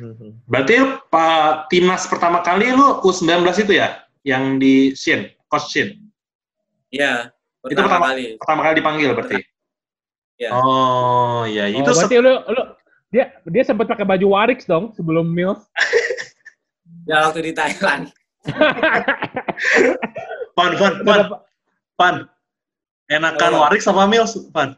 hmm. Berarti Pak timnas pertama kali lu U19 itu ya yang di Shin, coach Shin. Iya, Itu pertama pertama kali. pertama kali dipanggil berarti. Iya. Oh, iya Oh, itu berarti lu, lu dia dia sempat pakai baju Warix dong sebelum Mills. Ya waktu di Thailand. Pan, pan, pan, pan. Enakan Oh. Warik sama Mills, pan.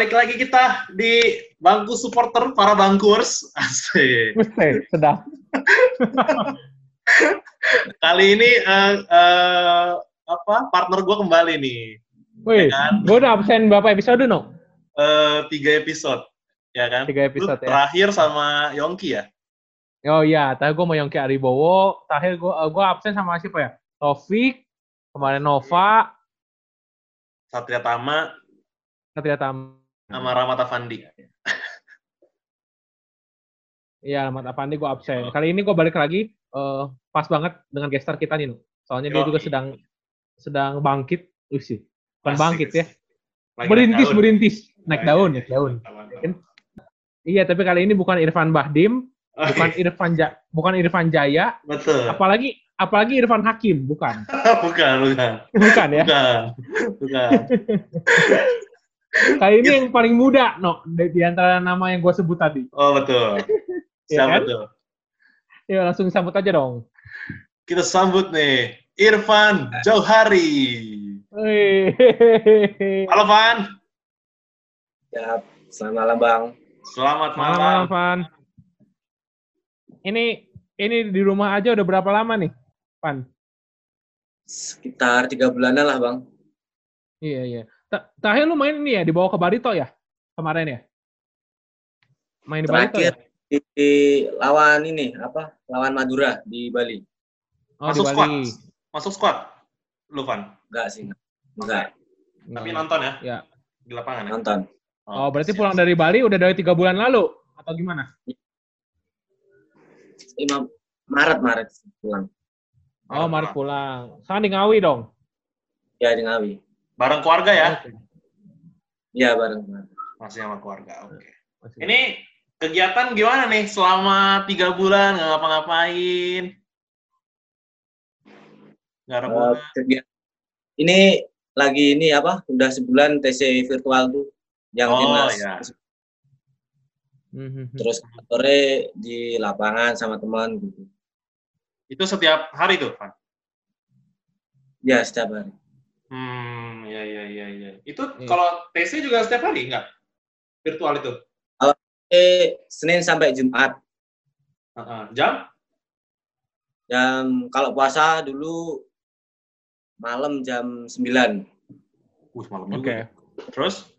Balik lagi kita di bangku supporter para bangkurs. Asik. Buset, sedap. Kali ini eh, eh, apa partner gue kembali nih. Wih, Ya kan? gue udah absen berapa episode no? Eh, tiga episode, ya kan? Tiga Lu episode ya. terakhir sama Yongki ya. Oh iya, tadi gue mau Yongki Aribowo, terakhir gue gue absen sama siapa ya? Taufik, kemarin Nova, Satria Tama Satria Tam. Sama Rahmat Afandi. Iya, Ahmad Apandi gue absen. Kali ini gue balik lagi, eh, pas banget dengan gestar kita nih. Soalnya dia Yoi. juga sedang sedang bangkit, sih, bukan Asik, bangkit ya, Lagi merintis, naik merintis, naik daun, naik daun. Kan? Iya, tapi kali ini bukan Irfan Bahdim, Oh, bukan Irfan ja bukan Irfan Jaya, Betul. apalagi apalagi Irfan Hakim, bukan, bukan, bukan. bukan ya. Bukan. Bukan. Kali ini yang paling muda, no, di, antara nama yang gue sebut tadi. Oh, betul. Siapa kan? tuh? Ya langsung sambut aja dong. Kita sambut nih Irfan Jauhari. Halo, Van. Ya, selamat malam Bang. Selamat Malam, malam. malam, Van. Ini ini di rumah aja udah berapa lama nih, Van? Sekitar tiga bulanan lah Bang. Iya, iya. Terakhir lu main ini ya, dibawa ke Barito ya? Kemarin ya? Main di Barito ya? Terakhir di, di lawan ini apa? Lawan Madura di Bali. Oh, Masuk di squad. Bali. Masuk squad. Lu, Van. Enggak sih. Enggak. Tapi nonton ya? Ya. Di lapangan ya? Nonton. Oh, berarti siap. pulang dari Bali udah dari tiga bulan lalu? Atau gimana? Lima Maret Maret pulang. Oh, Maret pulang. Sekarang di Ngawi dong? Ya di Ngawi. Bareng keluarga ya? Iya bareng. Masih sama keluarga, oke. Masih. Ini kegiatan gimana nih selama tiga bulan nggak ngapa-ngapain? Nggak ada kegiatan- ini lagi ini apa? Udah sebulan TC virtual tuh yang Oh, timnas. ya. Mhm. Terus sore di lapangan sama teman gitu. Itu setiap hari tuh, Van? Ya setiap hari. Hmm, ya, ya, ya, ya. Itu Iya. kalau TC juga setiap hari nggak? Virtual itu? Eh Senin sampai Jumat. Heeh. Jam? Jam kalau puasa dulu malam jam 9. Uh, malam Oke. juga. Terus?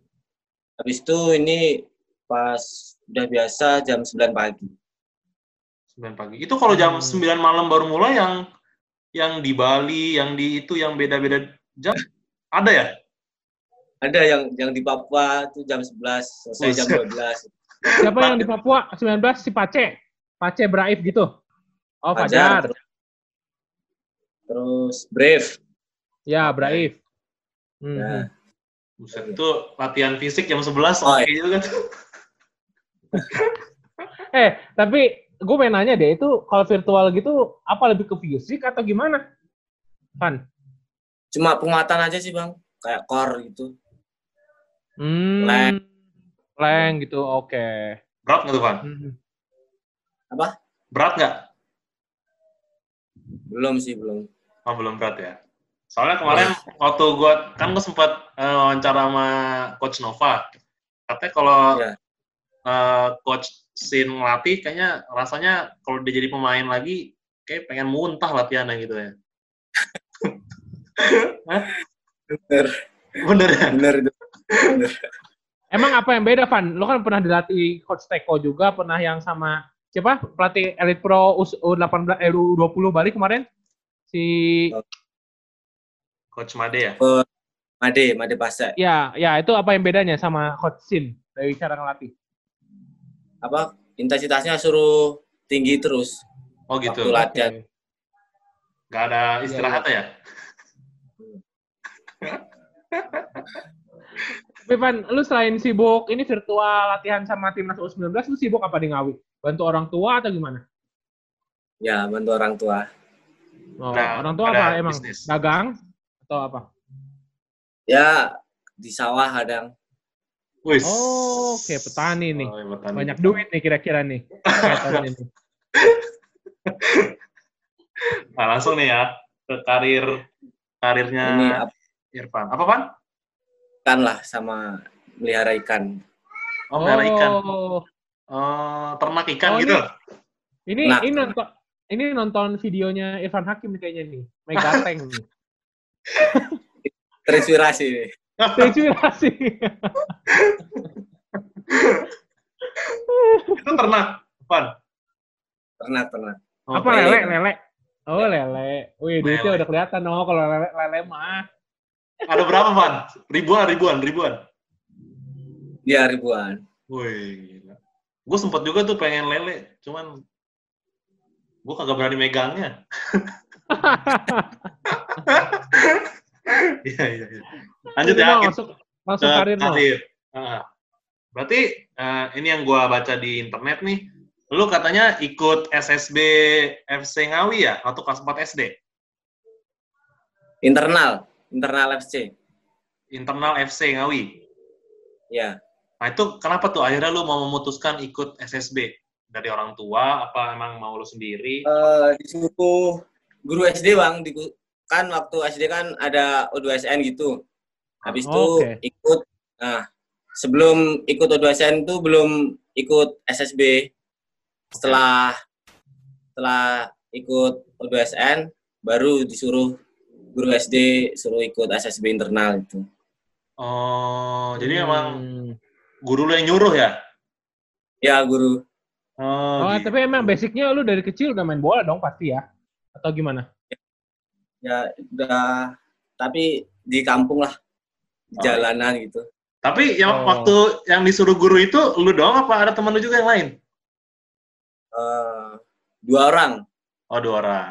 Habis itu ini pas udah biasa jam 9 pagi. 9 pagi. Itu kalau jam Hmm. 9 malam baru mulai yang yang di Bali, yang di itu yang beda-beda jam ada ya? Ada yang yang di Papua itu jam 11 selesai jam Buset. 12. Siapa yang di Papua 19 si Pace? Pace Braif gitu. Oh, Fajar. Terus, terus Brave. Ya. Braif. Mhm. Ya. Buset, itu latihan fisik jam 11 Oh, oke juga tuh. Eh, tapi gue pengen nanya deh, itu kalau virtual gitu apa lebih ke fisik atau gimana? Pan. Cuma penguatan aja sih, Bang. Kayak core gitu. Hmm. Leng. Leng gitu, oke. Berat nggak tuh, Van? Mhm. Berat nggak? Belum sih, belum. Oh, belum berat ya. Soalnya kemarin waktu gua kan gua sempat eh, wawancara sama coach Nova. Katanya kalau Iya. eh, coach Sin ngelatih kayaknya rasanya kalau dia jadi pemain lagi kayak pengen muntah latihannya gitu ya. Bener, Bener ya? bener itu. Bener. Emang apa yang beda, Van? Lo kan pernah dilatih coach Teko juga, pernah yang sama siapa? Pelatih Elite Pro U- U18 eh, U20 Bali kemarin? Si Coach Made ya? Made, Made Pase. ya, ya itu apa yang bedanya sama coach Sin dari cara ngelatih? Apa intensitasnya suruh tinggi terus Oh gitu. waktu latihan. Oke. Nggak ada istirahat ya? Tapi Van, lu selain sibuk ini virtual latihan sama timnas U19, lu sibuk apa di Ngawi? Bantu orang tua atau gimana? Ya, bantu orang tua. Oh, Nah, orang tua ada apa emang? bisnis. Dagang atau apa? Ya, di sawah kadang. Wis. Oh, oke petani nih. Oh, iya, petani. Banyak duit nih kira-kira nih. Nah, langsung nih ya ke karir karirnya Ini Irfan. Apa, Pan? ikan lah sama melihara ikan. Oh, melihara ikan. Oh, Oh, ternak ikan Oh, gitu. ini Nah. ini nonton ini nonton videonya Irfan Hakim nih kayaknya nih. Mega Tank nih. Terinspirasi nih. Terinspirasi. Itu ternak, Pan. Ternak, ternak. Oh, apa lele. lele? Oh lele. Wih duitnya Lele. udah kelihatan oh kalau lele lele mah. Ada berapa, Pan? Ribuan, ribuan, ribuan. Ya, ribuan. Wih, gila. Gue sempet juga tuh pengen lele, cuman gue kagak berani megangnya. Iya, iya, iya. Lanjut ya, masuk langsung ke karir karir. Ah. berarti eh, ini yang gue baca di internet nih, lu katanya ikut SSB FC Ngawi ya, waktu kelas 4 SD? Internal, internal FC. Internal FC Ngawi. Ya. Nah itu kenapa tuh akhirnya lu mau memutuskan ikut SSB? Dari orang tua, apa emang mau lu sendiri? Eh, disuruh guru SD, Bang. Di, kan waktu SD kan ada O2SN gitu. Habis itu Oke. ikut, nah, sebelum ikut O2SN itu belum ikut SSB. Setelah setelah ikut O2SN, baru disuruh guru SD suruh ikut SSB internal itu. Oh, jadi emang Hmm. guru lu yang nyuruh ya? Ya, guru. Oh, Oh, gitu. tapi emang basicnya lu dari kecil udah main bola dong pasti ya? Atau gimana? Ya, udah tapi di kampung lah. Di Oh. jalanan gitu. Tapi yang Oh. waktu yang disuruh guru itu lu doang apa ada teman lu juga yang lain? Eh, dua orang. Oh, dua orang.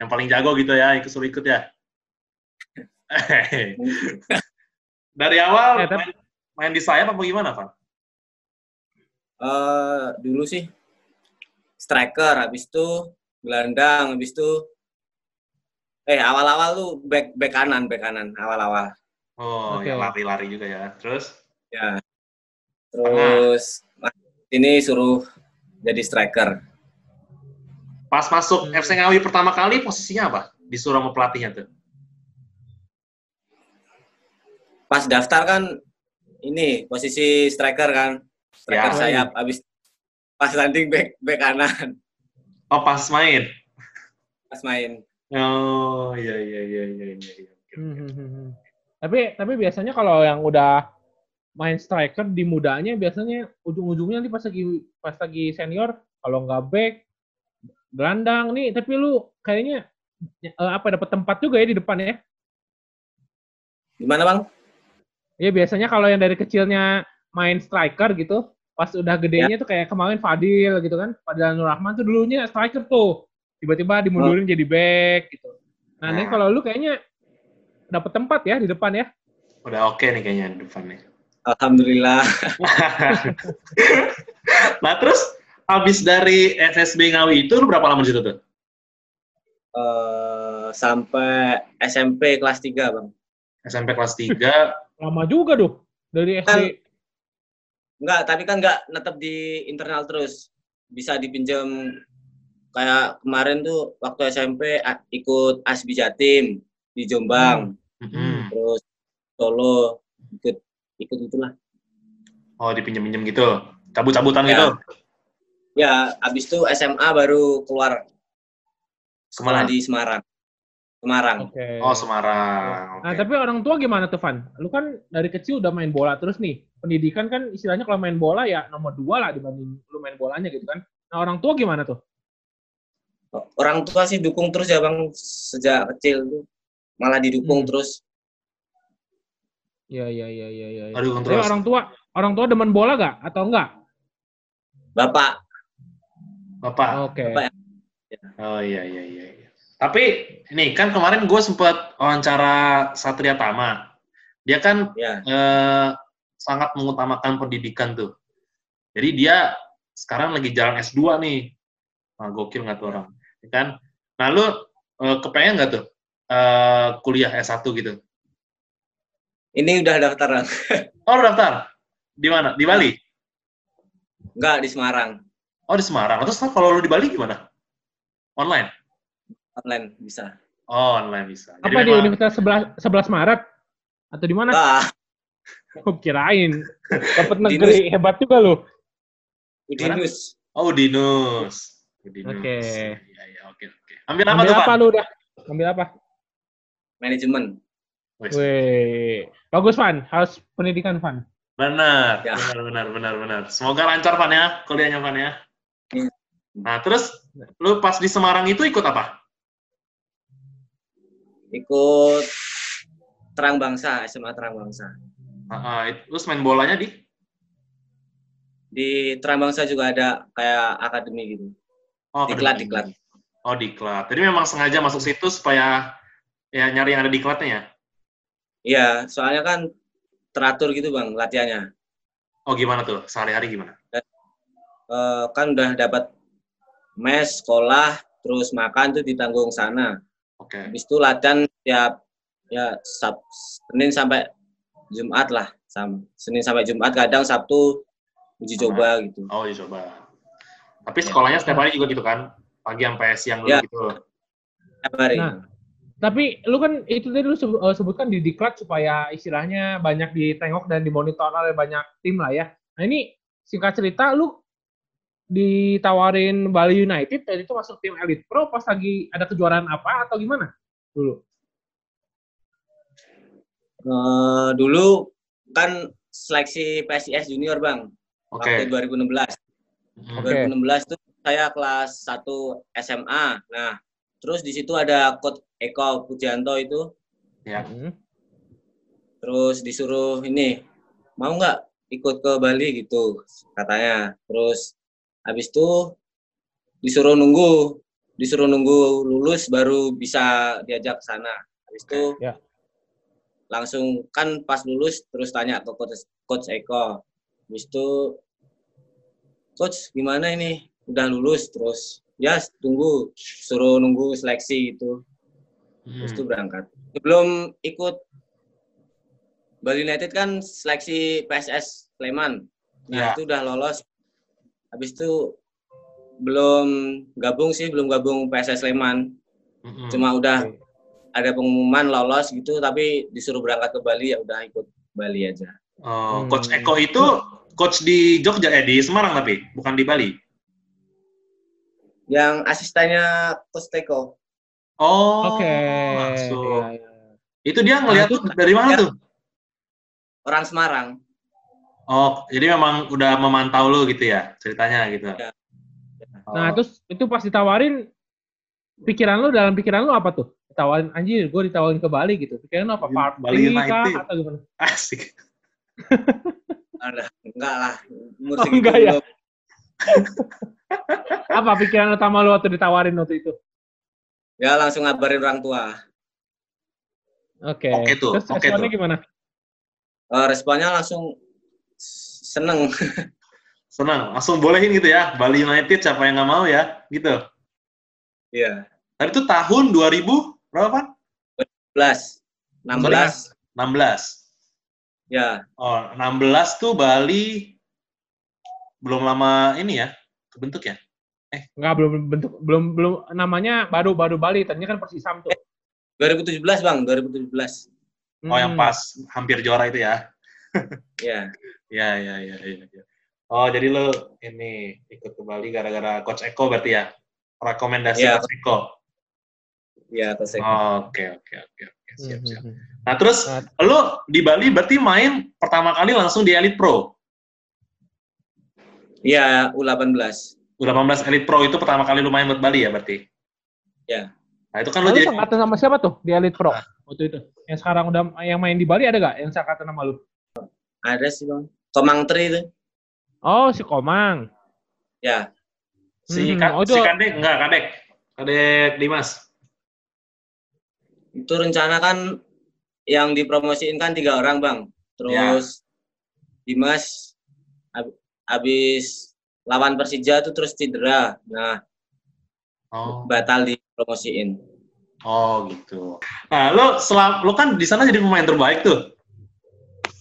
Yang paling jago gitu ya, ikut suruh ikut ya. Dari awal Eh, tapi- main, main di sayap apa gimana, Pak? eh dulu sih striker, habis itu gelandang, habis itu eh awal-awal tuh back back kanan, back kanan awal-awal. Oh, Oke. ya lari-lari juga ya. Terus Terus? ini suruh jadi striker. Pas masuk Hmm. FC Ngawi pertama kali posisinya apa? Disuruh sama pelatihnya tuh. Pas daftar kan ini posisi striker kan, striker Ya. sayap, habis pas landing back back kanan Oh, pas main. pas main. Oh, iya iya iya iya iya. iya. Hmm, hmm, hmm, hmm. Tapi tapi biasanya kalau yang udah main striker di mudanya biasanya ujung-ujungnya nanti pas lagi pas lagi senior kalau nggak back gelandang nih tapi lu kayaknya eh, apa dapat tempat juga ya di depan ya? Gimana bang? Ya biasanya kalau yang dari kecilnya main striker gitu, pas udah gedenya tuh kayak kemarin Fadil gitu kan, Fadil Nur Rahman tuh dulunya striker tuh, tiba-tiba dimundurin jadi back gitu. Nah, ini Nah. kalau lu kayaknya dapat tempat ya di depan ya? Udah oke nih kayaknya di depan nih. Alhamdulillah. nah, terus habis dari SSB Ngawi itu lu berapa lama di situ tuh? Eh, sampai SMP kelas 3 bang. SMP kelas 3. Lama juga tuh dari SD. Kan- Enggak, tapi kan enggak netep di internal terus. Bisa dipinjam kayak kemarin tuh waktu SMP ikut ASBI Jatim di Jombang, Mm-mm. terus Solo ikut ikut itulah. Oh, dipinjem-pinjem gitu. Cabut-cabutan Ya. gitu. Ya, habis itu SMA baru keluar sekolah Ke mana? di Semarang. Semarang. Oke. Oh, Semarang. Nah, Oke. tapi orang tua gimana tuh, Van? Lu kan dari kecil udah main bola terus nih. Pendidikan kan istilahnya kalau main bola ya nomor dua lah dibanding lu main bolanya gitu kan. Nah, orang tua gimana tuh? orang tua sih dukung terus ya bang sejak kecil tuh malah didukung Hmm. terus Iya iya iya iya iya. Aduh, Tapi terus. orang tua orang tua demen bola gak atau enggak? bapak Bapak. Oke. Bapak. Oh iya iya iya. Tapi ini kan kemarin gue sempat wawancara Satria Tama. Dia kan ya eh, sangat mengutamakan pendidikan tuh. Jadi dia sekarang lagi jalan S2 nih. Nah, gokil nggak tuh orang? Ya kan? Nah, lu eh, kepengen nggak tuh eh, kuliah S1 gitu? ini udah daftar Oh, daftar? Di mana? Di Bali? enggak di Semarang Oh, di Semarang. Terus kalau lu di Bali gimana? Online? Online bisa Oh, online bisa. Jadi Apa di memang- Universitas 11 11 Maret? Atau di mana? ah Oh, kirain. Dapat negeri hebat juga lu. Udinus Oh, Udinus. Udinus. Oke. Iya, iya, oke, oke. Ambil apa Ambil tuh, apa Pak? lu udah? Ambil apa? manajemen Wes. Weh. Bagus, Van. Harus pendidikan, Van. Benar, Ya. benar, benar, benar, benar. Semoga lancar, Pan, ya, kuliahnya, Pan, ya. Iya. Nah, terus, lu pas di Semarang itu ikut apa? Ikut terang bangsa SMA terang bangsa it- terus main bolanya di? di terang bangsa juga ada kayak akademi gitu Oh, Diklat, diklat. Oh, diklat. Jadi memang sengaja masuk situ supaya ya nyari yang ada diklatnya ya? iya soalnya kan teratur gitu bang latihannya Oh, gimana tuh? Sehari-hari gimana? Eh, kan udah dapat mes sekolah terus makan tuh ditanggung sana Oke. habis itu latihan tiap ya sab, Senin sampai Jumat lah sama Senin sampai Jumat kadang Sabtu uji coba gitu Oh, ya coba. Tapi sekolahnya setiap hari juga gitu kan? Pagi sampai siang dulu Ya. gitu. tiap hari Nah. Tapi lu kan itu tadi lu eh, sebutkan di diklat supaya istilahnya banyak ditengok dan dimonitor oleh banyak tim lah ya. Nah ini singkat cerita lu ditawarin Bali United dan itu masuk tim Elite Pro pas lagi ada kejuaraan apa atau gimana dulu? Eh, dulu kan seleksi PSIS junior bang Oke. waktu 2016 Hmm. Oke. 2016 tuh saya kelas 1 SMA. Nah, terus di situ ada coach Eko Pujianto itu, Ya. Hmm. terus disuruh ini mau nggak ikut ke Bali gitu katanya. Terus habis itu disuruh nunggu, disuruh nunggu lulus baru bisa diajak ke sana. Habis itu Ya. langsung kan pas lulus terus tanya ke coach, coach Eko. Habis itu coach gimana ini udah lulus terus ya tunggu suruh nunggu seleksi itu terus itu Hmm. berangkat sebelum ikut Bali United kan seleksi PSS Sleman Ya. nah itu udah lolos habis itu belum gabung sih belum gabung PSS Sleman Hmm. cuma udah Oke. ada pengumuman lolos gitu tapi disuruh berangkat ke Bali ya udah ikut Bali aja Oh, Hmm. Coach Eko itu coach di Jogja eh di Semarang tapi bukan di Bali. yang asistennya Coach Teko Oh, Oke. langsung. Iya, iya. Itu dia ngeliat Nah, tuh dari mana ya. tuh? orang Semarang Oh, jadi memang udah memantau lu gitu ya ceritanya gitu. Ya. Nah Oh, terus itu pas ditawarin pikiran lu dalam pikiran lu apa tuh? Ditawarin anjir, gue ditawarin ke Bali gitu. Pikiran lu apa? Bali Party kah United. atau gimana? asik. ada enggak lah umur Oh, enggak ya? Apa pikiran utama lu waktu ditawarin waktu itu? ya langsung ngabarin orang tua Oke. Oke tuh, Terus oke responnya tuh. gimana? Eh, responnya langsung seneng Senang, langsung bolehin gitu ya. Bali United siapa yang nggak mau ya, gitu. Iya. Tapi itu tahun 2000 berapa? Pak? 16 16 16. ya Oh, 16 tuh Bali belum lama ini ya, kebentuk ya? Enggak belum bentuk belum belum namanya baru baru Bali, ternyata kan Persisam tuh. 2017 bang 2017 Oh, yang Hmm. pas hampir juara itu ya? ya Ya, ya, ya, ya. ya. Oh, jadi lo ini ikut ke Bali gara-gara Coach Eko berarti ya? Rekomendasi Iya. Coach Eko. ya Coach Eko. Oh, Oke, oke, oke, oke. Siap, siap. hmm, Nah, terus Nah. lo di Bali berarti main pertama kali langsung di Elite Pro. Iya U18 U18 Elite Pro itu pertama kali lu main buat Bali ya berarti? Nah, itu kan lu Lalu jadi sangkatan sama siapa tuh di Elite Pro Ah. waktu itu? Yang sekarang udah yang main di Bali ada gak yang sangkatan sama lu? Ada sih bang. Komang Tri itu. Oh, si Komang. Ya. si, Hmm, Ka- oh, itu- si Kadek, enggak, Kadek. Kadek Dimas. Itu rencana kan yang dipromosiin kan tiga orang bang. Terus Dimas hab- habis lawan Persija tuh terus cedera. Nah Oh, batal dipromosiin. oh gitu. Nah, lu selam, lu kan di sana jadi pemain terbaik tuh.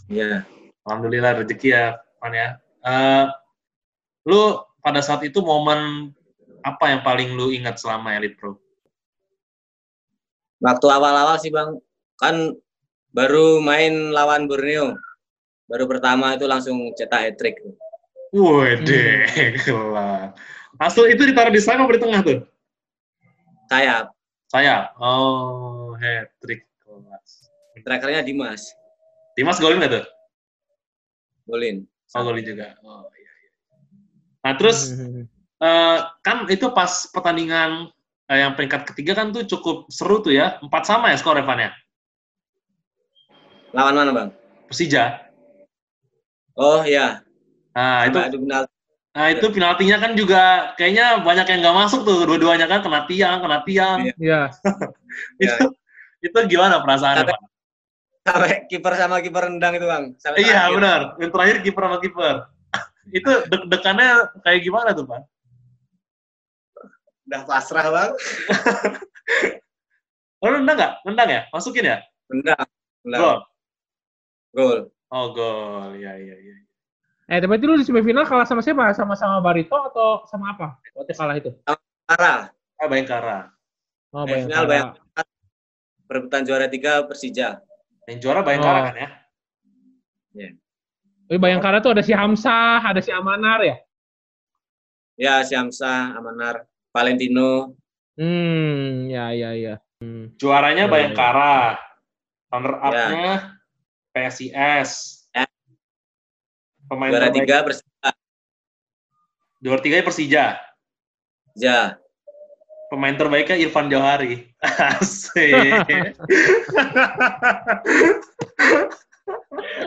Ya. Alhamdulillah rezeki ya, Pan ya. Eh, lu pada saat itu momen apa yang paling lu ingat selama Elite Pro? Waktu awal-awal sih bang, kan baru main lawan Borneo. Baru pertama itu langsung cetak hat-trick. Wede, gila. Langsung itu ditaruh di sana apa di tengah tuh? Sayap. Saya. Oh, hat trick. Trackernya Dimas. Dimas golin nggak tuh? Golin. Oh, golin juga. Oh, iya, iya. Nah, terus eh, kan itu pas pertandingan eh, yang peringkat ketiga kan tuh cukup seru tuh ya. Empat sama ya skor Evan ya? Lawan mana bang? Persija. Oh ya. Nah, itu Sampai adu penalti. nah itu penaltinya kan juga kayaknya banyak yang nggak masuk tuh dua-duanya kan kena tiang, kena tiang. Iya. Iya. itu itu gimana perasaannya, Sampai- Pak? Sampai kiper sama kiper rendang itu bang. Sampai Iya, terakhir. benar. Yang terakhir kiper sama kiper. itu deg-degannya kayak gimana tuh, Pak? Udah pasrah bang. Oh, nendang nggak? Nendang ya? Masukin ya? Rendang. Rendang. Gol. Gol. Oh, gol. Ya, ya, ya. Eh, tapi itu lu di semifinal kalah sama siapa? Sama-sama Barito atau sama apa? Waktu kalah itu? Parah. Ah, Bayangkara. Oh, Eh, Bayangkara. final Bayangkara. Perebutan juara tiga Persija. Yang juara Bayangkara Oh. kan ya? Tapi Bayangkara tuh ada si Hamzah, ada si Amanar ya? Ya, Syamsa, Amanar, Valentino. Hmm, ya, ya, ya. Hmm. Juaranya Ya, Bayangkara. Runner Ya. up-nya PSIS. Ya. Pemain Juara terbaik. tiga Persija. Juara tiga Persija. Ja. Pemain terbaiknya Irfan Johari. Asik.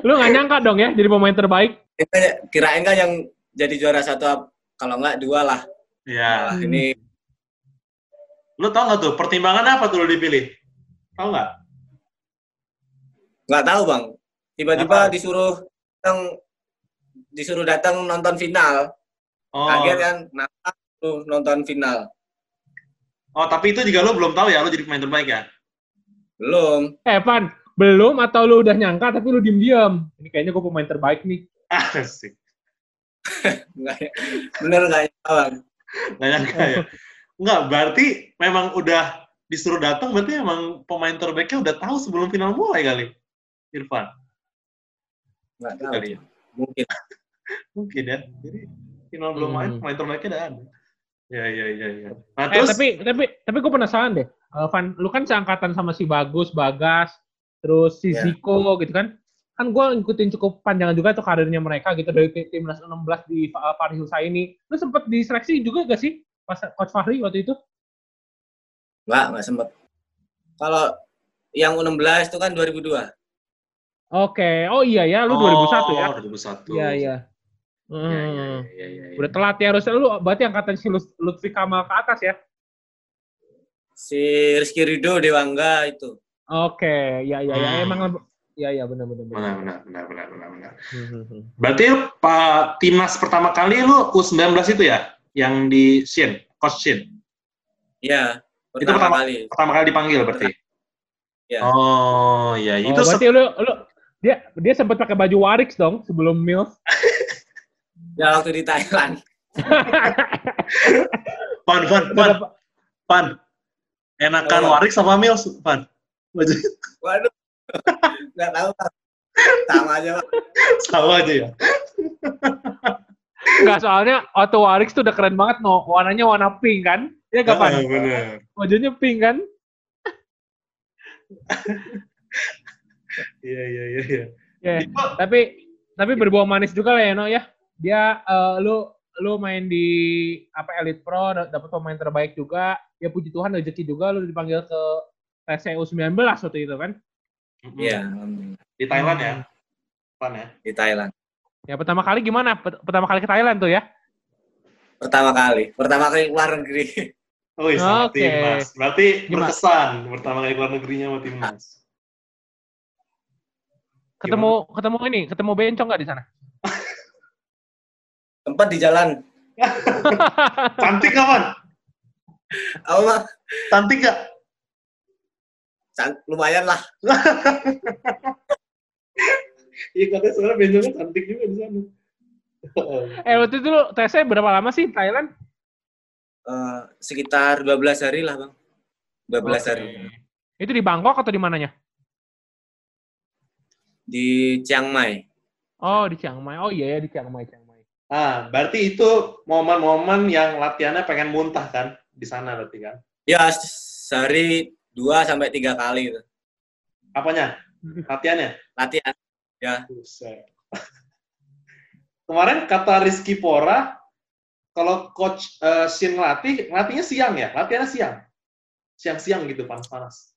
Lu gak nyangka dong ya jadi pemain terbaik? Kita kirain kan yang jadi juara satu, kalau nggak dua lah. ya. Nah, ini Lu tau nggak tuh pertimbangan apa tuh lu dipilih? Tau nggak? nggak tahu bang. Tiba-tiba Nggak disuruh datang, disuruh datang nonton final. Oh. Kaget kan, nah, nonton final. Oh, tapi itu juga lu belum tahu ya lu jadi pemain terbaik ya? Belum. Eh, Pan, belum atau lu udah nyangka tapi lu diem-diem? Ini kayaknya gue pemain terbaik nih. Asik. Nggak, bener nggak ya, bang? Nggak nyangka ya? Enggak, berarti memang udah disuruh datang berarti emang pemain terbaiknya udah tahu sebelum final mulai kali. Irfan. Nggak tahu. Kali ya. Mungkin. Mungkin ya. Jadi final belum main, Hmm. pemain terbaiknya udah ada. Ya, ya, ya, ya. Nah, Eh, terus tapi tapi tapi gue penasaran deh. Eh, Van, lu kan seangkatan sama si Bagus, Bagas, terus si Ya. Ziko gitu kan. Kan gue ngikutin cukup panjang juga tuh karirnya mereka gitu dari tim- timnas 16 di uh, Fahri ini. Lu sempet diseleksi juga gak sih pas coach Fahri waktu itu? Nggak, nggak sempet. Kalau yang U16 itu kan 2002. Oke, oh iya ya, lu oh, 2001 ya? 2001. Iya iya. Ya, ya, Hmm. ya, ya, ya, ya. Udah telat ya harusnya lu berarti angkatan si Lut- Lutfi Kamal ke atas ya? Si Rizky Ridho Dewangga itu. Oke, ya ya ya Hmm. emang ya ya benar benar benar. Benar, benar, benar, benar, benar, benar. Hmm, hmm, hmm. Berarti Pak timnas pertama kali lu U19 itu ya? Yang di Shin, Coach Shin. Iya, Itu pertama kali. Pertama kali dipanggil berarti. Iya. Oh, iya, Oh, itu se- berarti lu lu dia dia sempat pakai baju Warix dong sebelum Mills. Ya waktu di Thailand. Pan, Pan, Pan, Pan. Enakan Oh. Warik sama Mills, Pan. Waduh. Nggak tahu. Sama aja, Bang. sama aja ya. Enggak soalnya Otto Warix tuh udah keren banget no. Warnanya warna pink kan? Iya Ah, kapan? bener. Bajunya pink kan? Iya, iya, iya, iya. Ya. Itu, Tapi tapi berbuah manis juga lah ya no ya. Dia eh, lu lu main di apa Elite Pro da- dapat pemain terbaik juga. ya puji Tuhan rezeki juga lu dipanggil ke TCU 19 waktu itu kan. Iya, alhamdulillah. Di Thailand ya. Thailand ya. di Thailand. Ya pertama kali gimana? Pertama kali ke Thailand tuh ya? Pertama kali, pertama kali keluar negeri. Oh, iya, sama Oke. timnas. Berarti Gimana? berkesan pertama kali keluar negerinya sama timnas. Ketemu ketemu ini, ketemu bencong nggak di sana? Tempat di jalan. Cantik kapan? Apa? Cantik gak? Can- lumayan lah. Iya katanya soalnya Benjamin cantik juga di sana. eh waktu itu lu TC berapa lama sih Thailand? Eh, sekitar 12 hari lah, Bang. 12 Oke. hari. Itu di Bangkok atau di mananya? Di Chiang Mai. Oh di Chiang Mai. Oh iya ya di Chiang Mai, Chiang Mai. Ah, berarti itu momen-momen yang latihannya pengen muntah kan di sana berarti kan? Ya, se- sehari 2 sampai 3 kali itu. Apanya? Latihannya? Latihan. Buset. Kemarin kata Rizky Pora, kalau coach eh, Shin latih, latihnya siang ya? Latihannya siang? Siang-siang gitu, panas-panas.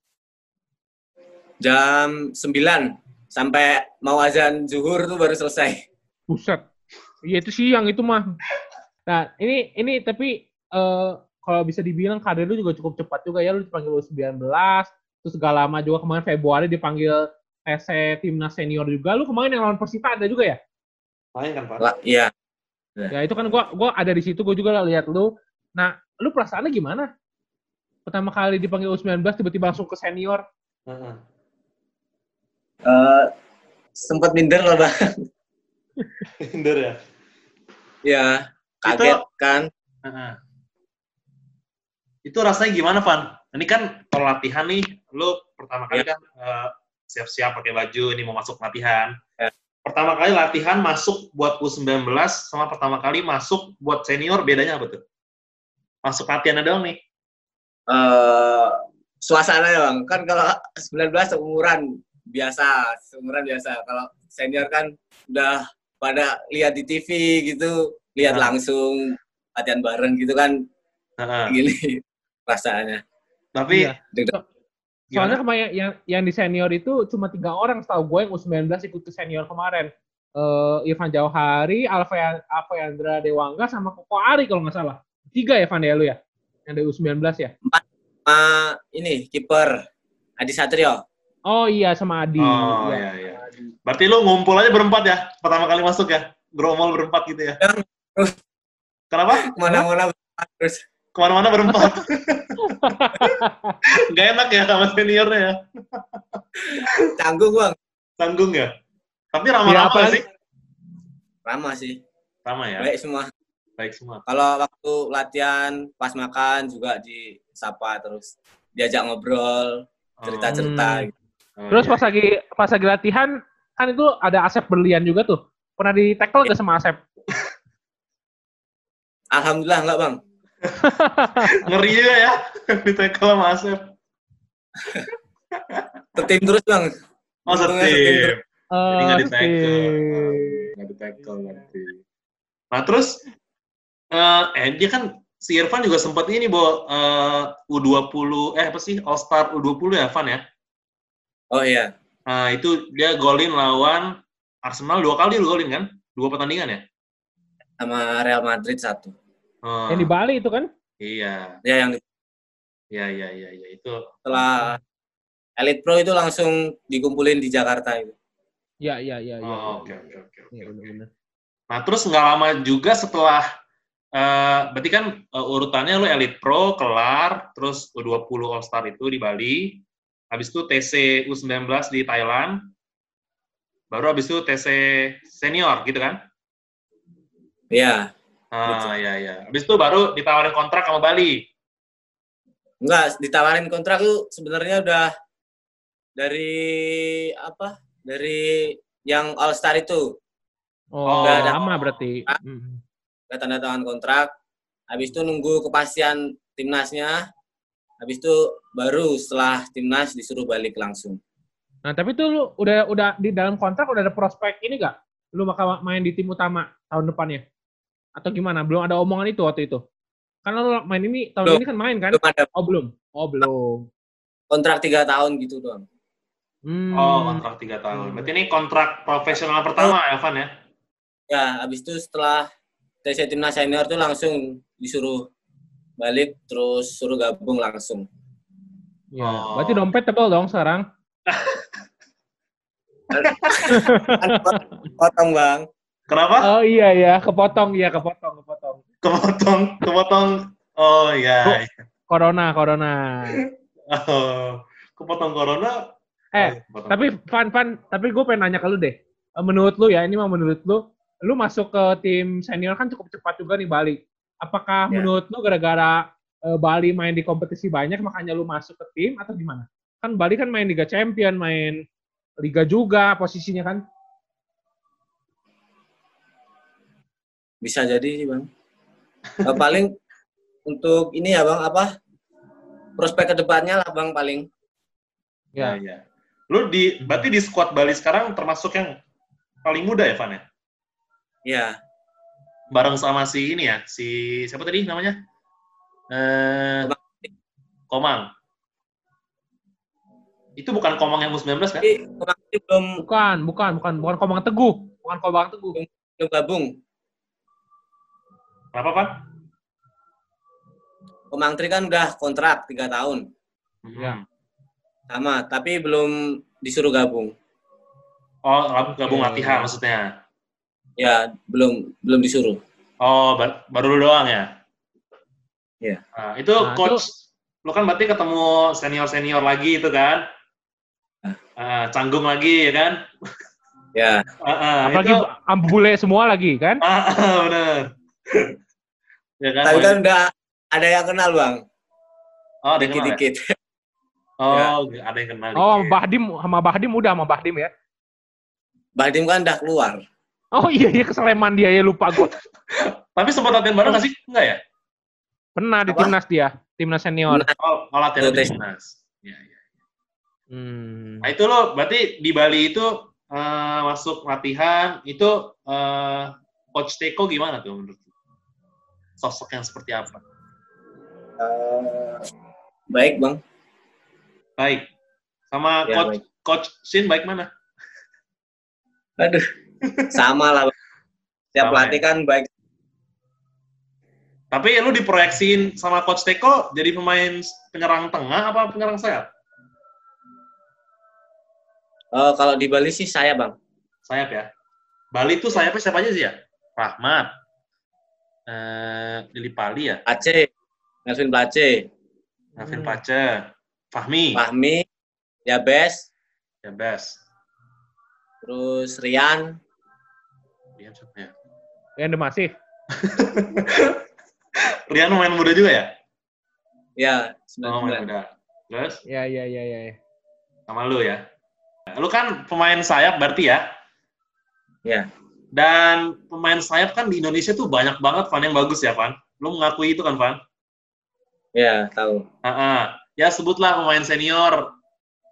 Jam 9 sampai mau azan zuhur tuh baru selesai. Buset. Iya itu siang itu mah. Nah, ini ini tapi eh kalau bisa dibilang karir lu juga cukup cepat juga ya lu dipanggil U19 terus gak lama juga kemarin Februari dipanggil TC timnas senior juga. Lu kemarin yang lawan Persita ada juga ya? Main kan, Pak? Lah, iya. Ya itu kan gua gua ada di situ gua juga lihat lu. Nah, lu perasaannya gimana? Pertama kali dipanggil U19 tiba-tiba langsung ke senior. Heeh. Eh, sempat minder lah, Bang. Hinder ya? Ya, kaget kan. Heeh. Itu rasanya gimana, Van? Ini kan kalau latihan nih, lu pertama kali kan eh, siap-siap pakai baju, ini mau masuk latihan. Ya. Pertama kali latihan masuk buat U19 sama pertama kali masuk buat senior, bedanya apa tuh? Masuk latihan doang nih. eh suasana ya bang kan kalau 19 umuran biasa umuran biasa kalau senior kan udah pada lihat di TV gitu lihat Nah. langsung latihan bareng gitu kan Heeh. gini perasaannya Tapi Iya. Soalnya kemarin yang yang di senior itu cuma tiga orang setahu gue yang U19 ikut ke senior kemarin. Eh Irfan Jauhari, Alfa Alfayandra Dewangga sama Koko Ari kalau nggak salah. Tiga ya Van ya lu ya? Yang dari U19 ya? sama ini kiper Adi Satrio Oh iya sama Adi. Oh, Iya. iya, iya. berarti lu ngumpul aja berempat ya? Pertama kali masuk ya? Gromol berempat gitu ya? Terus. Kenapa? ke mana-mana terus Ke mana-mana berempat. Gak enak ya sama seniornya ya? canggung bang Tanggung ya? Tapi ramah-ramah sih. ramah sih Sama ya? baik semua Baik semua. kalau waktu latihan pas makan juga disapa terus diajak ngobrol cerita-cerita Hmm. gitu. Oh, Terus iya. pas lagi pas lagi latihan kan itu ada Asep berlian juga tuh. Pernah di tackle gak sama Asep? alhamdulillah enggak bang Ngeri juga ya, di tackle sama Asep. Tetim terus bang Oh, setim. setim terus. Jadi nggak di Eh, tackle. Nggak di tackle nanti. Nah, terus, eh, eh, dia kan, si Irfan juga sempat ini, Bo, eh, U20, eh apa sih, All-Star U20 ya, Van ya? Oh iya Nah, itu dia golin lawan Arsenal dua kali lu golin kan? Dua pertandingan ya? sama Real Madrid satu Oh, Yang di Bali itu kan? Iya, ya yang iya, iya, iya, iya, itu. setelah Elite Pro itu langsung dikumpulin di Jakarta itu Iya, iya, iya. iya. Oh, oke, oke, oke. oke, Iya. Nah, terus nggak lama juga setelah, eh berarti kan eh, urutannya lu Elite Pro, kelar, terus U20 All-Star itu di Bali, habis itu TC U19 di Thailand, baru habis itu TC Senior, gitu kan? ya Ah, iya, iya. Habis itu baru ditawarin kontrak sama Bali. enggak ditawarin kontrak tuh sebenarnya udah dari apa dari yang All Star itu Oh, Nggak ada. lama berarti. Udah tanda tangan kontrak habis itu nunggu kepastian timnasnya habis itu baru setelah timnas disuruh balik langsung Nah, tapi tuh lu udah udah di dalam kontrak udah ada prospek ini gak? Lu bakal main di tim utama tahun depannya? Atau gimana? Belum ada omongan itu waktu itu? Kan lu main ini tahun Belum. ini kan main kan? Belum ada Oh belum. Oh belum. kontrak tiga tahun gitu doang. Hmm. Oh, kontrak tiga tahun. Berarti ini kontrak profesional pertama, Evan ya? Ya, habis itu setelah TC Timnas Senior tuh langsung disuruh balik, terus suruh gabung langsung. Ya, Oh. berarti dompet tebal dong sekarang. Potong bang. Kenapa? Oh iya ya, kepotong iya kepotong kepotong. Kepotong, kepotong. Oh iya. Corona corona. Oh, kepotong corona. Eh, Oh, kepotong. Tapi Van Van, tapi gue pengen nanya ke lu deh. Eh, Menurut lu ya, ini mah menurut lu, lu masuk ke tim senior kan cukup cepat juga nih Bali. Apakah Ya. menurut lu gara-gara eh, Bali main di kompetisi banyak makanya lu masuk ke tim atau gimana? Kan Bali kan main Liga Champion, main Liga juga posisinya kan. Bisa jadi sih bang. Eh, paling untuk ini ya bang apa prospek ke depannya lah bang paling. Ya, Ya. ya. Lu di berarti di squad Bali sekarang termasuk yang paling muda ya, Van ya? Ya, Bareng sama si ini ya, si siapa tadi namanya? Eh Komang. Itu bukan Komang yang U19 kan? belum Bukan, bukan, bukan, bukan Komang Teguh, bukan Komang Teguh. belum gabung. Kenapa, Van? Komang Tri kan udah kontrak tiga tahun Ya. sama, tapi belum disuruh gabung. Oh, gab- gabung Oke. latihan maksudnya. Ya, belum belum disuruh. Oh, ba- baru lu doang ya? Iya. Nah, itu Nah, coach, lu kan berarti ketemu senior-senior lagi itu kan? Ah. Ah, canggung lagi ya kan? Ya, Ah, ah, Apalagi itu, ambule semua lagi kan? ah, ah, bener. ya kan? tapi kan udah ada yang kenal bang, oh, ada yang kenal ya? dikit-dikit. Oh, ada yang kenal. Oh, dikit. Bahdim sama Bahdim udah sama Bahdim ya. Bahdim kan udah keluar. Oh iya iya keseleman dia ya lupa gue. Tapi sempat latihan bareng nggak sih? Enggak ya? Pernah di Apa? timnas dia, timnas senior. Oh, oh latihan di timnas. Ya, ya. Hmm. Nah, itu lo berarti di Bali itu eh, masuk latihan itu eh, coach Teko gimana tuh menurut lu? Sosok yang seperti apa? Eh, baik bang. Baik. Sama Ya, coach baik. coach Shin baik mana? Aduh, sama lah. Bang. Tiap Sama pelatih ya? kan baik. Tapi lu diproyeksiin sama coach Teko jadi pemain penyerang tengah apa penyerang sayap? Eh, kalau di Bali sih saya bang. Sayap ya. Bali itu sayapnya siapa aja sih ya? Rahmat. Eh, Lili Pali ya? Aceh, Melvin Place, Navin Hmm. Fahmi. Fahmi, Yabes, Ya, best. terus Rian, Rian siapa ya? The Massive. Rian main muda juga ya? ya Oh, main 99. muda. Terus Ya ya ya ya. ya. sama lu ya. Lu kan pemain sayap berarti ya? Ya. Dan pemain sayap kan di Indonesia tuh banyak banget Van yang bagus ya, Van. Lu mengakui itu kan, Van? Ya, tahu. Ah, ah. Ya sebutlah pemain senior.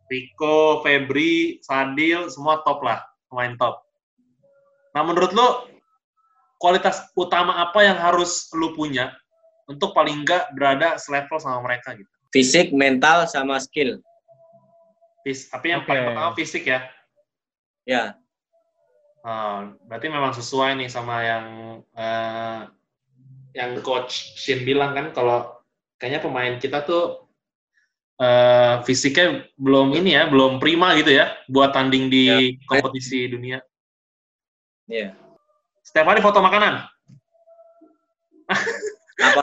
Rico, Febri, Sadil, semua top lah. Pemain top. Nah, menurut lu, kualitas utama apa yang harus lu punya untuk paling nggak berada selevel sama mereka gitu? Fisik, mental, sama skill. Fis- tapi yang Oke. paling pertama fisik ya. Ya, Ah, berarti memang sesuai nih sama yang eh, yang coach Shin bilang kan kalau kayaknya pemain kita tuh eh, fisiknya belum ini ya, belum prima gitu ya buat tanding di Ya. kompetisi dunia. Ya. Setiap hari foto makanan. Apa?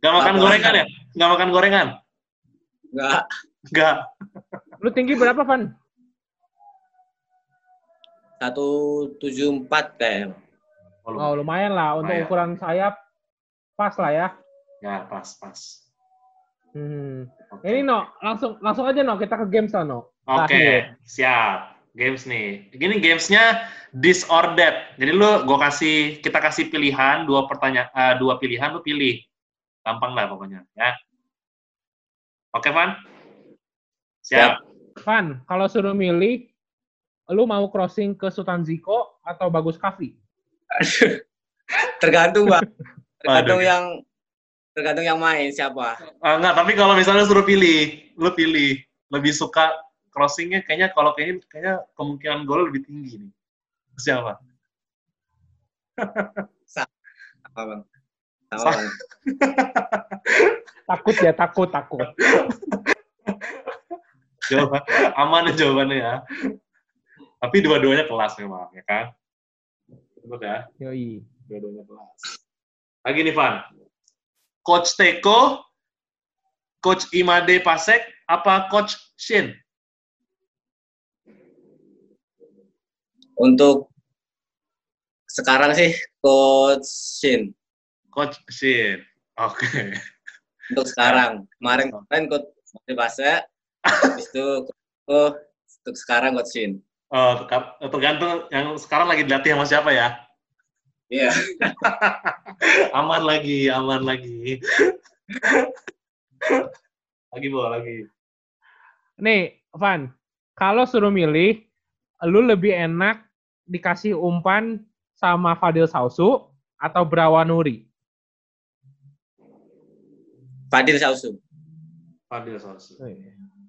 Gak makan Apa? gorengan ya? Gak makan gorengan? Enggak. Gak. Lu tinggi berapa, Van? 174 kayak. Oh, lumayan lah untuk Lumayan. ukuran sayap pas lah ya. Ya, pas, pas. Hmm. Oke. Ini no, langsung langsung aja no kita ke games lah no. Oke, Terakhir. siap. Games nih. Gini gamesnya that. Jadi lu gue kasih kita kasih pilihan dua pertanyaan dua pilihan lu pilih. Gampang lah pokoknya ya. Oke, Van? Siap. Van, kalau suruh milih, lu mau crossing ke Sultan Ziko atau Bagus Kavi? Tergantung, Bang. Tergantung yang tergantung yang main siapa. Ah, enggak, tapi kalau misalnya suruh pilih, lu pilih lebih suka crossingnya kayaknya kalau kayaknya kayaknya kemungkinan gol lebih tinggi nih. Siapa? Apa bang? Sama bang. Takut ya, takut, takut. Jawaban aman ya jawabannya ya. Tapi dua-duanya kelas memang, ya kan? Betul ya, Yoi. dua-duanya kelas. Lagi nih, Van. Coach Teko, Coach Imade Pasek, apa Coach Shin? Untuk sekarang sih Coach Shin. Coach Shin. Oke. Untuk sekarang. Kemarin kemarin Coach Made Pase. Habis itu oh, untuk sekarang Coach Shin. Oh, tergantung yang sekarang lagi dilatih sama siapa ya? Iya. aman lagi, aman lagi. lagi bawa lagi. Nih, Van, kalau suruh milih, lu lebih enak dikasih umpan sama Fadil Sausu atau Brawanuri? Fadil Sausu. Fadil Sausu.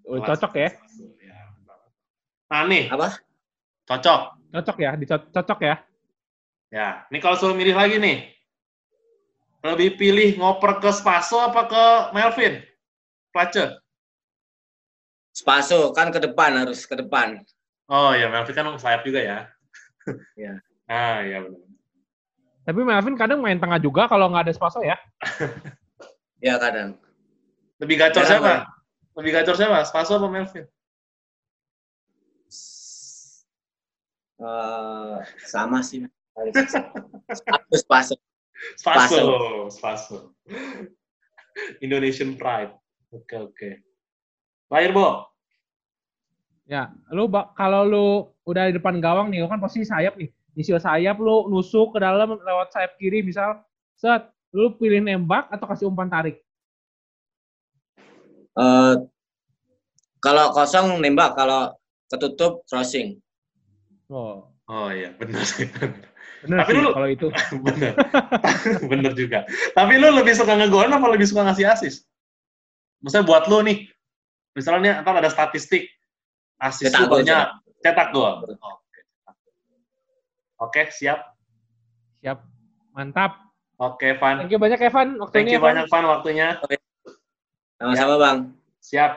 Oh, cocok ya? Nah nih, Apa? cocok. Cocok ya? Dico- Cocok ya? Ya, ini kalau suruh milih lagi nih. Lebih pilih ngoper ke Spaso apa ke Melvin? Place. Spaso kan ke depan harus ke depan. Oh ya, Melvin kan sayap juga ya. Iya. Ah, iya benar. Tapi Melvin kadang main tengah juga kalau nggak ada Spaso ya. Ya kadang. Lebih gacor siapa? Lebih gacor siapa? Spaso apa Melvin? Eh, sama sih. Spaso, Spaso. Spaso. Spaso. Indonesian Pride. Oke, oke. Lahir, Bo. Ya, lu bak- kalau lu udah di depan gawang nih, lu kan pasti sayap nih. Nyisir sayap lu nusuk ke dalam lewat sayap kiri misal, set, lu pilih nembak atau kasih umpan tarik? Eh, kalau kosong nembak, kalau ketutup crossing. Oh, Oh iya, benar sih. bener Tapi sih lu- kalau itu. bener. bener juga. Tapi lu lebih suka ngegolin apa lebih suka ngasih asis? Maksudnya buat lu nih, misalnya ntar ada statistik, asis Cetak lu gol, banyak, cetak gol. Oke. Oke, siap. Siap. Mantap. Oke, Van. Thank you banyak Evan Thank waktunya. you Evan. banyak, Van, waktunya. Sama-sama bang. Siap.